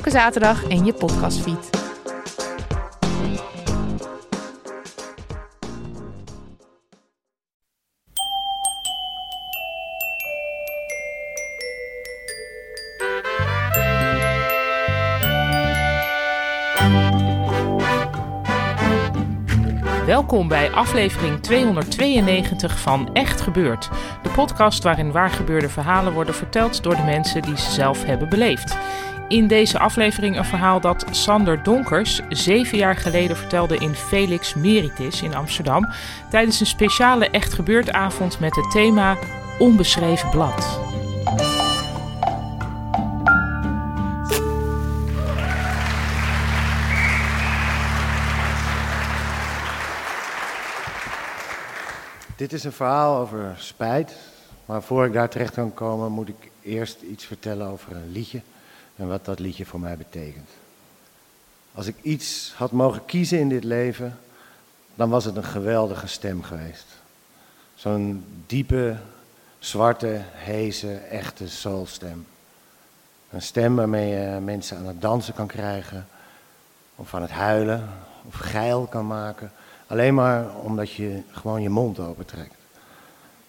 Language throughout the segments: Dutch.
Elke zaterdag in je podcastfeed. Welkom bij aflevering 292 van Echt Gebeurd. De podcast waarin waargebeurde verhalen worden verteld door de mensen die ze zelf hebben beleefd. In deze aflevering een verhaal dat Sander Donkers zeven jaar geleden vertelde in Felix Meritis in Amsterdam. Tijdens een speciale Echt Gebeurd avond met het thema Onbeschreven Blad. Dit is een verhaal over spijt. Maar voor ik daar terecht kan komen, moet ik eerst iets vertellen over een liedje en wat dat liedje voor mij betekent. Als ik iets had mogen kiezen in dit leven, dan was het een geweldige stem geweest. Zo'n diepe, zwarte, heese, echte soulstem. Een stem waarmee je mensen aan het dansen kan krijgen, of aan het huilen, of geil kan maken. Alleen maar omdat je gewoon je mond opentrekt.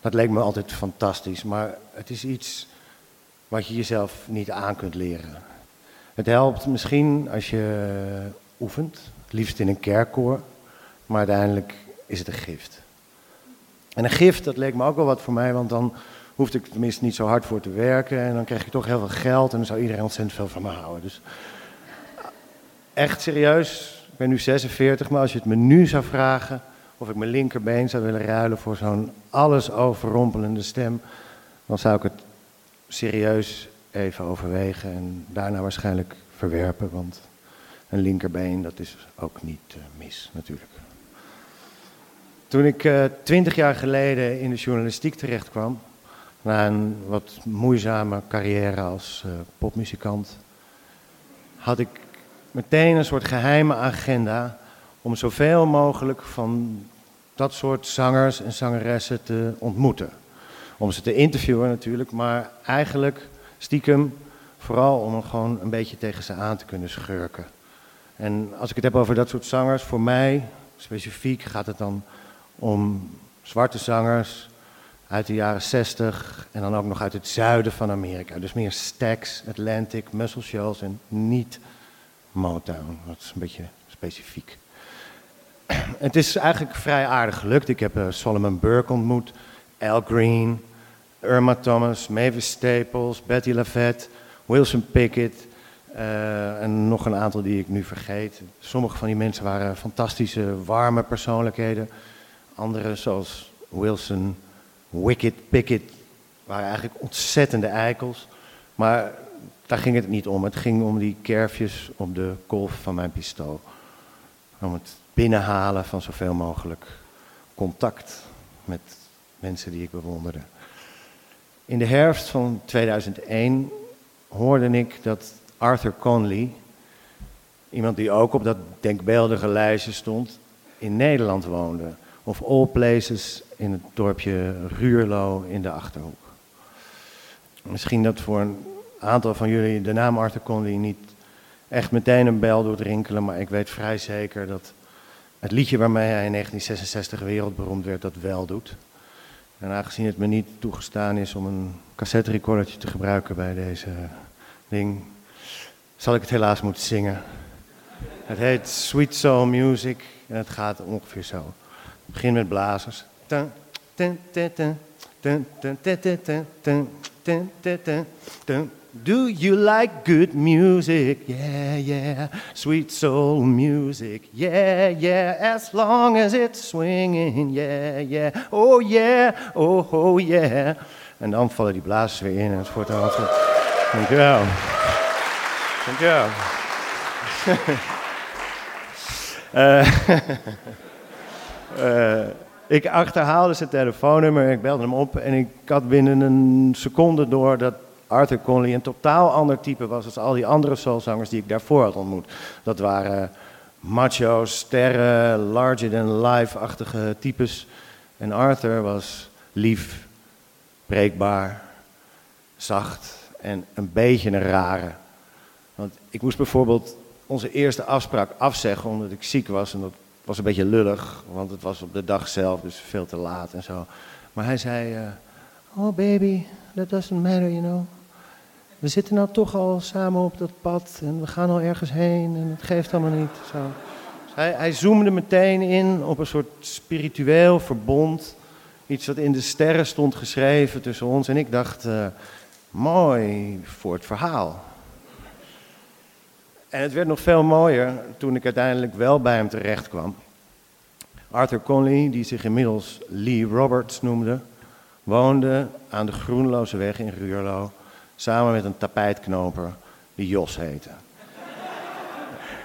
Dat leek me altijd fantastisch, maar het is iets wat je jezelf niet aan kunt leren. Het helpt misschien als je oefent, liefst in een kerkkoor, maar uiteindelijk is het een gift. En een gift, dat leek me ook wel wat voor mij, want dan hoefde ik tenminste niet zo hard voor te werken en dan kreeg je toch heel veel geld en dan zou iedereen ontzettend veel van me houden. Dus echt serieus, ik ben nu 46, maar als je het me nu zou vragen of ik mijn linkerbeen zou willen ruilen voor zo'n alles overrompelende stem, dan zou ik het serieus even overwegen en daarna waarschijnlijk verwerpen, want een linkerbeen dat is ook niet eh, mis natuurlijk. Toen ik eh, twintig jaar geleden in de journalistiek terecht kwam, na een wat moeizame carrière als eh, popmuzikant, had ik meteen een soort geheime agenda om zoveel mogelijk van dat soort zangers en zangeressen te ontmoeten. Om ze te interviewen natuurlijk, maar eigenlijk stiekem vooral om er gewoon een beetje tegen ze aan te kunnen schurken. En als ik het heb over dat soort zangers, voor mij specifiek gaat het dan om zwarte zangers uit de jaren 60 en dan ook nog uit het zuiden van Amerika. Dus meer Stax, Atlantic, Muscle Shoals en niet Motown. Dat is een beetje specifiek. Het is eigenlijk vrij aardig gelukt. Ik heb uh, Solomon Burke ontmoet, Al Green, Irma Thomas, Mavis Staples, Betty LaVette, Wilson Pickett uh, en nog een aantal die ik nu vergeet. Sommige van die mensen waren fantastische, warme persoonlijkheden. Andere, zoals Wilson, Wicked, Pickett, waren eigenlijk ontzettende eikels. Maar daar ging het niet om. Het ging om die kerfjes op de kolf van mijn pistool. Om het binnenhalen van zoveel mogelijk contact met mensen die ik bewonderde. In de herfst van 2001 hoorde ik dat Arthur Conley, iemand die ook op dat denkbeeldige lijstje stond, in Nederland woonde. Of all places in het dorpje Ruurlo in de Achterhoek. Misschien dat voor een aantal van jullie de naam Arthur Conley niet echt meteen een bel doet rinkelen, maar ik weet vrij zeker dat het liedje waarmee hij in 1966 wereldberoemd werd dat wel doet. En aangezien het me niet toegestaan is om een cassette recordertje te gebruiken bij deze ding, zal ik het helaas moeten zingen. Het heet Sweet Soul Music en het gaat ongeveer zo. Het begint met blazers. Do you like good music? Yeah, yeah. Sweet soul music. Yeah, yeah. As long as it's swinging. Yeah, yeah. Oh, yeah. Oh, oh, yeah. En dan vallen die blazers weer in en het wordt dan altijd... Dankjewel. Dankjewel. uh, ik achterhaalde zijn telefoonnummer, ik belde hem op en ik had binnen een seconde door dat Arthur Conley een totaal ander type was dan al die andere soulzangers die ik daarvoor had ontmoet. Dat waren macho's, sterren, larger-than-life-achtige types. En Arthur was lief, breekbaar, zacht en een beetje een rare. Want ik moest bijvoorbeeld onze eerste afspraak afzeggen omdat ik ziek was. En dat was een beetje lullig, want het was op de dag zelf, dus veel te laat en zo. Maar hij zei, uh, oh baby, that doesn't matter, you know. We zitten nou toch al samen op dat pad en we gaan al ergens heen en het geeft allemaal niet. Zo. Dus hij, hij zoomde meteen in op een soort spiritueel verbond. Iets wat in de sterren stond geschreven tussen ons. En ik dacht, uh, mooi voor het verhaal. En het werd nog veel mooier toen ik uiteindelijk wel bij hem terecht kwam. Arthur Conley, die zich inmiddels Lee Roberts noemde, woonde aan de Groenloze weg in Ruurlo samen met een tapijtknoper die Jos heette.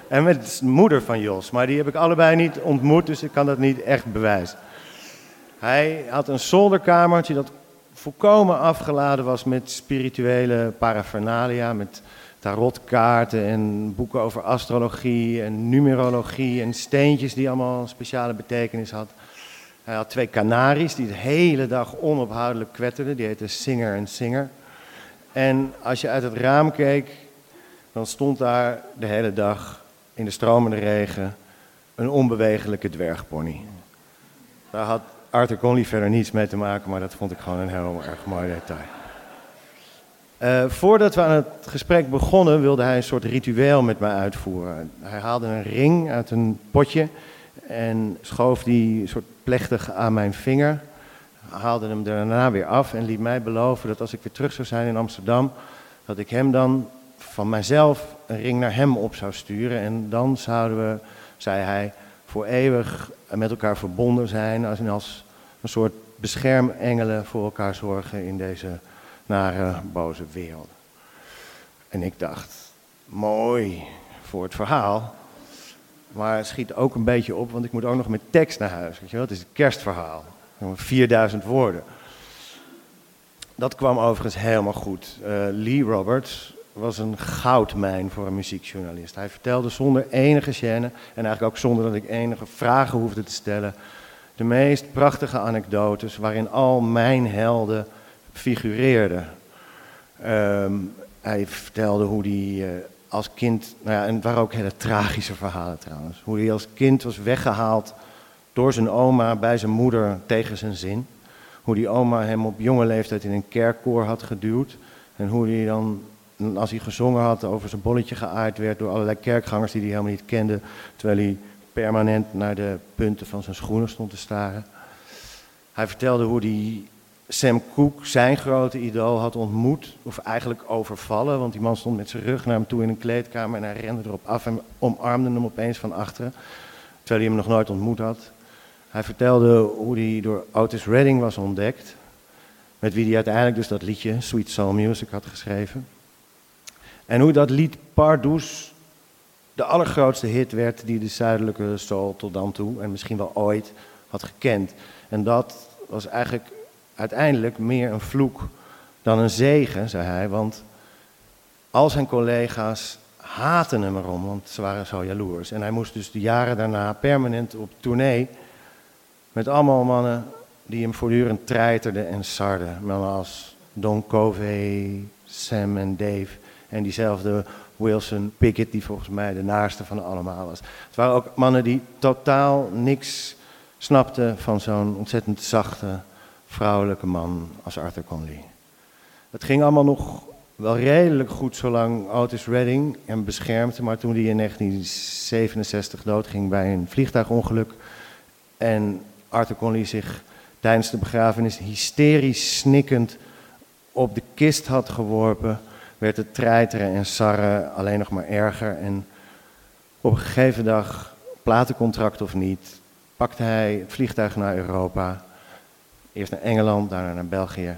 en met de moeder van Jos, maar die heb ik allebei niet ontmoet, dus ik kan dat niet echt bewijzen. Hij had een zolderkamertje dat volkomen afgeladen was met spirituele paraphernalia, met tarotkaarten en boeken over astrologie en numerologie en steentjes die allemaal een speciale betekenis had. Hij had twee kanaries die de hele dag onophoudelijk kwetterden, die heten Singer en Singer. En als je uit het raam keek, dan stond daar de hele dag in de stromende regen een onbewegelijke dwergpony. Daar had Arthur Conley verder niets mee te maken, maar dat vond ik gewoon een heel erg mooi detail. Uh, voordat we aan het gesprek begonnen, wilde hij een soort ritueel met mij uitvoeren. Hij haalde een ring uit een potje en schoof die soort plechtig aan mijn vinger. Haalde hem daarna weer af en liet mij beloven dat als ik weer terug zou zijn in Amsterdam, dat ik hem dan van mijzelf een ring naar hem op zou sturen. En dan zouden we, zei hij, voor eeuwig met elkaar verbonden zijn als, als een soort beschermengelen voor elkaar zorgen in deze nare, boze wereld. En ik dacht, mooi voor het verhaal, maar het schiet ook een beetje op, want ik moet ook nog met tekst naar huis. Weet je wel? Het is een kerstverhaal, 4000 woorden. Dat kwam overigens helemaal goed. Uh, Lee Roberts was een goudmijn voor een muziekjournalist. Hij vertelde zonder enige gêne en eigenlijk ook zonder dat ik enige vragen hoefde te stellen de meest prachtige anekdotes waarin al mijn helden figureerden. Ehm, hij vertelde hoe hij uh, als kind, nou ja, en het waren ook hele tragische verhalen trouwens, hoe hij als kind was weggehaald door zijn oma bij zijn moeder tegen zijn zin. Hoe die oma hem op jonge leeftijd in een kerkkoor had geduwd. En hoe hij dan, als hij gezongen had, over zijn bolletje geaaid werd door allerlei kerkgangers die hij helemaal niet kende. Terwijl hij permanent naar de punten van zijn schoenen stond te staren. Hij vertelde hoe hij Sam Cooke, zijn grote idool, had ontmoet, of eigenlijk overvallen, want die man stond met zijn rug naar hem toe in een kleedkamer en hij rende erop af en omarmde hem opeens van achteren, terwijl hij hem nog nooit ontmoet had. Hij vertelde hoe hij door Otis Redding was ontdekt, met wie hij uiteindelijk dus dat liedje Sweet Soul Music had geschreven. En hoe dat lied Pardoes de allergrootste hit werd die de zuidelijke soul tot dan toe, en misschien wel ooit, had gekend. En dat was eigenlijk uiteindelijk meer een vloek dan een zegen, zei hij. Want al zijn collega's haten hem erom, want ze waren zo jaloers. En hij moest dus de jaren daarna permanent op tournee met allemaal mannen die hem voortdurend treiterden en sarden. Mannen als Don Covey, Sam en Dave en diezelfde Wilson Pickett, die volgens mij de naaste van allemaal was. Het waren ook mannen die totaal niks snapten van zo'n ontzettend zachte, vrouwelijke man als Arthur Conley. Het ging allemaal nog wel redelijk goed zolang Otis Redding hem beschermde, maar toen hij in 1967 doodging bij een vliegtuigongeluk en Arthur Conley zich tijdens de begrafenis hysterisch snikkend op de kist had geworpen, werd het treiteren en sarren alleen nog maar erger. En op een gegeven dag, platencontract of niet, pakte hij het vliegtuig naar Europa. Eerst naar Engeland, daarna naar België,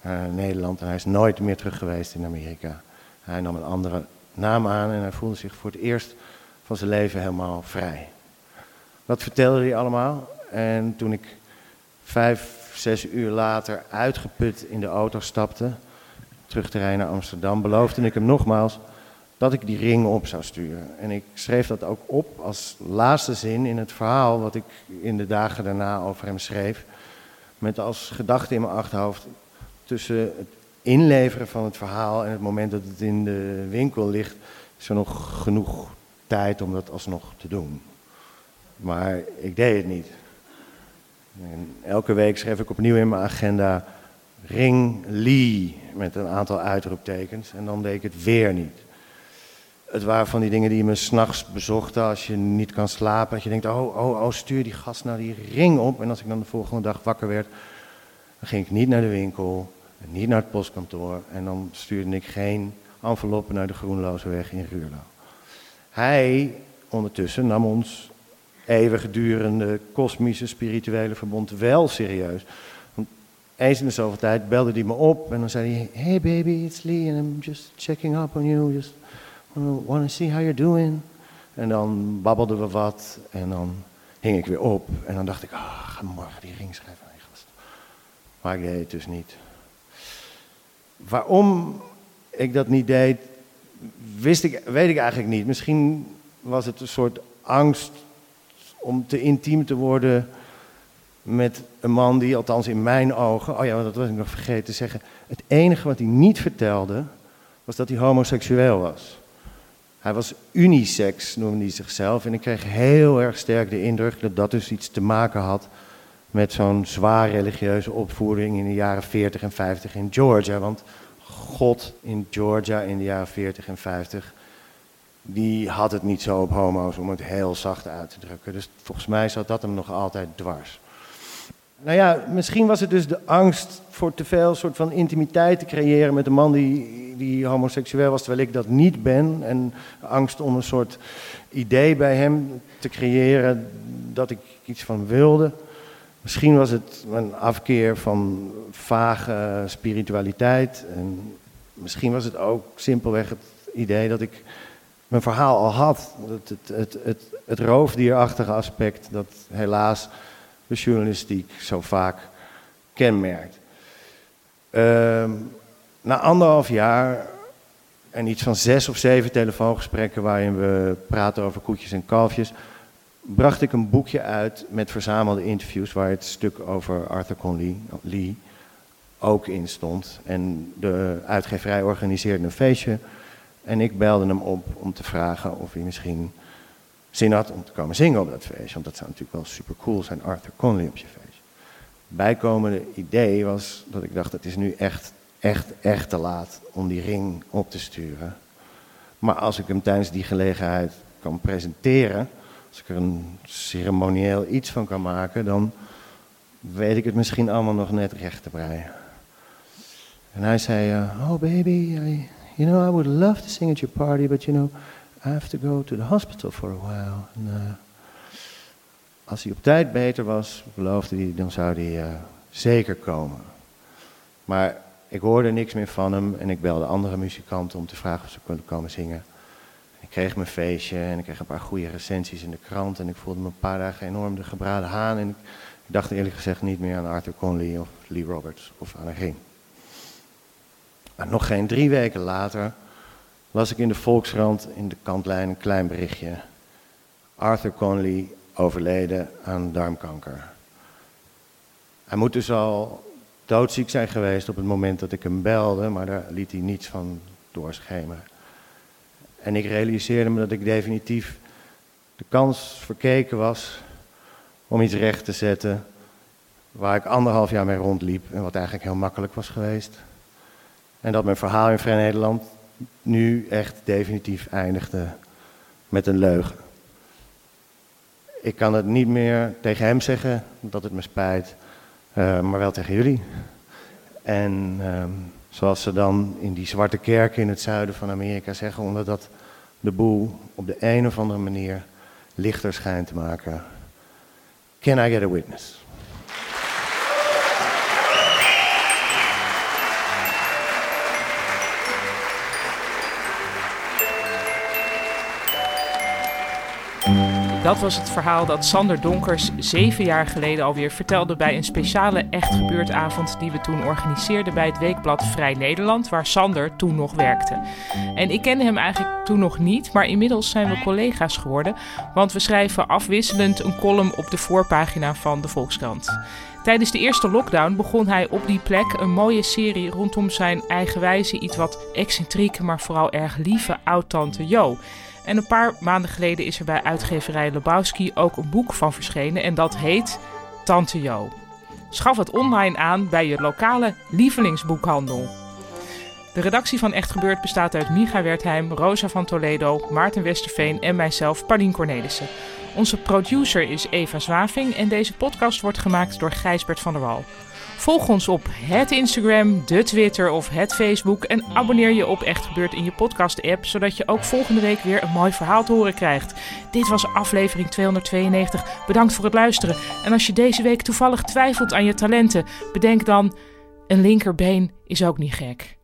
naar Nederland. En hij is nooit meer terug geweest in Amerika. Hij nam een andere naam aan en hij voelde zich voor het eerst van zijn leven helemaal vrij. Dat vertelde hij allemaal. En toen ik vijf, zes uur later uitgeput in de auto stapte, terug te rijden naar Amsterdam, beloofde ik hem nogmaals dat ik die ring op zou sturen. En ik schreef dat ook op als laatste zin in het verhaal wat ik in de dagen daarna over hem schreef. Met als gedachte in mijn achterhoofd tussen het inleveren van het verhaal en het moment dat het in de winkel ligt, is er nog genoeg tijd om dat alsnog te doen. Maar ik deed het niet. En elke week schreef ik opnieuw in mijn agenda Ring Lee met een aantal uitroeptekens en dan deed ik het weer niet. Het waren van die dingen die me s'nachts bezochten als je niet kan slapen. Dat je denkt, oh, oh, oh, stuur die gast nou die ring op. En als ik dan de volgende dag wakker werd, dan ging ik niet naar de winkel, niet naar het postkantoor. En dan stuurde ik geen enveloppen naar de Groenloze weg in Ruurlo. Hij ondertussen nam ons eeuwigdurende kosmische spirituele verbond wel serieus. Want eens in de zoveel tijd belde hij me op en dan zei hij: Hey baby, it's Lee and I'm just checking up on you. Just want to see how you're doing. En dan babbelden we wat en dan hing ik weer op. En dan dacht ik: Ah, ga morgen die ring schrijven. Maar ik deed het dus niet. Waarom ik dat niet deed, wist ik, weet ik eigenlijk niet. Misschien was het een soort angst om te intiem te worden met een man die, althans in mijn ogen, oh ja, dat was ik nog vergeten te zeggen. Het enige wat hij niet vertelde, was dat hij homoseksueel was. Hij was unisex, noemde hij zichzelf. En ik kreeg heel erg sterk de indruk dat dat dus iets te maken had met zo'n zwaar religieuze opvoeding in de jaren 40 en 50 in Georgia. Want God in Georgia in de jaren 40 en 50 die had het niet zo op homo's, om het heel zacht uit te drukken. Dus volgens mij zat dat hem nog altijd dwars. Nou ja, misschien was het dus de angst voor te veel soort van intimiteit te creëren met een man die, die homoseksueel was, terwijl ik dat niet ben. En angst om een soort idee bij hem te creëren dat ik iets van wilde. Misschien was het een afkeer van vage spiritualiteit. En misschien was het ook simpelweg het idee dat ik mijn verhaal al had. Het, het, het, het, het roofdierachtige aspect dat helaas de journalistiek zo vaak kenmerkt. Ehm, na anderhalf jaar en iets van zes of zeven telefoongesprekken waarin we praten over koetjes en kalfjes, bracht ik een boekje uit met verzamelde interviews waar het stuk over Arthur Conley Lee ook in stond. En de uitgeverij organiseerde een feestje en ik belde hem op om te vragen of hij misschien zin had om te komen zingen op dat feestje. Want dat zou natuurlijk wel super cool zijn, Arthur Conley op je feestje. Bijkomende idee was dat ik dacht, het is nu echt, echt, echt te laat om die ring op te sturen. Maar als ik hem tijdens die gelegenheid kan presenteren, als ik er een ceremonieel iets van kan maken, dan weet ik het misschien allemaal nog net recht te breien. En hij zei, uh, oh baby, you know, I would love to sing at your party, but you know, I have to go to the hospital for a while. Uh, als hij op tijd beter was, beloofde hij, dan zou hij uh, zeker komen. Maar ik hoorde niks meer van hem en ik belde andere muzikanten om te vragen of ze konden komen zingen. Ik kreeg mijn feestje en ik kreeg een paar goede recensies in de krant en ik voelde me een paar dagen enorm de gebraden haan. En ik dacht eerlijk gezegd niet meer aan Arthur Conley of Lee Roberts of aan een ring. Maar nog geen drie weken later las ik in de Volkskrant in de kantlijn een klein berichtje. Arthur Conley overleden aan darmkanker. Hij moet dus al doodziek zijn geweest op het moment dat ik hem belde, maar daar liet hij niets van doorschemeren. En ik realiseerde me dat ik definitief de kans verkeken was om iets recht te zetten waar ik anderhalf jaar mee rondliep en wat eigenlijk heel makkelijk was geweest. En dat mijn verhaal in Vrij Nederland nu echt definitief eindigde met een leugen. Ik kan het niet meer tegen hem zeggen dat het me spijt, uh, maar wel tegen jullie. En uh, zoals ze dan in die zwarte kerken in het zuiden van Amerika zeggen, omdat dat de boel op de een of andere manier lichter schijnt te maken. Can I get a witness? Dat was het verhaal dat Sander Donkers zeven jaar geleden alweer vertelde bij een speciale echt gebeurtavond die we toen organiseerden bij het weekblad Vrij Nederland, waar Sander toen nog werkte. En ik kende hem eigenlijk toen nog niet, maar inmiddels zijn we collega's geworden, want we schrijven afwisselend een column op de voorpagina van de Volkskrant. Tijdens de eerste lockdown begon hij op die plek een mooie serie rondom zijn eigenwijze, iets wat excentrieke, maar vooral erg lieve oud-tante Jo. En een paar maanden geleden is er bij uitgeverij Lebowski ook een boek van verschenen en dat heet Tante Jo. Schaf het online aan bij je lokale lievelingsboekhandel. De redactie van Echt Gebeurd bestaat uit Micha Wertheim, Rosa van Toledo, Maarten Westerveen en mijzelf, Paulien Cornelissen. Onze producer is Eva Zwaving en deze podcast wordt gemaakt door Gijsbert van der Wal. Volg ons op het Instagram, de Twitter of het Facebook en abonneer je op Echt Gebeurd in je podcast-app, zodat je ook volgende week weer een mooi verhaal te horen krijgt. Dit was aflevering 292. Bedankt voor het luisteren. En als je deze week toevallig twijfelt aan je talenten, bedenk dan: een linkerbeen is ook niet gek.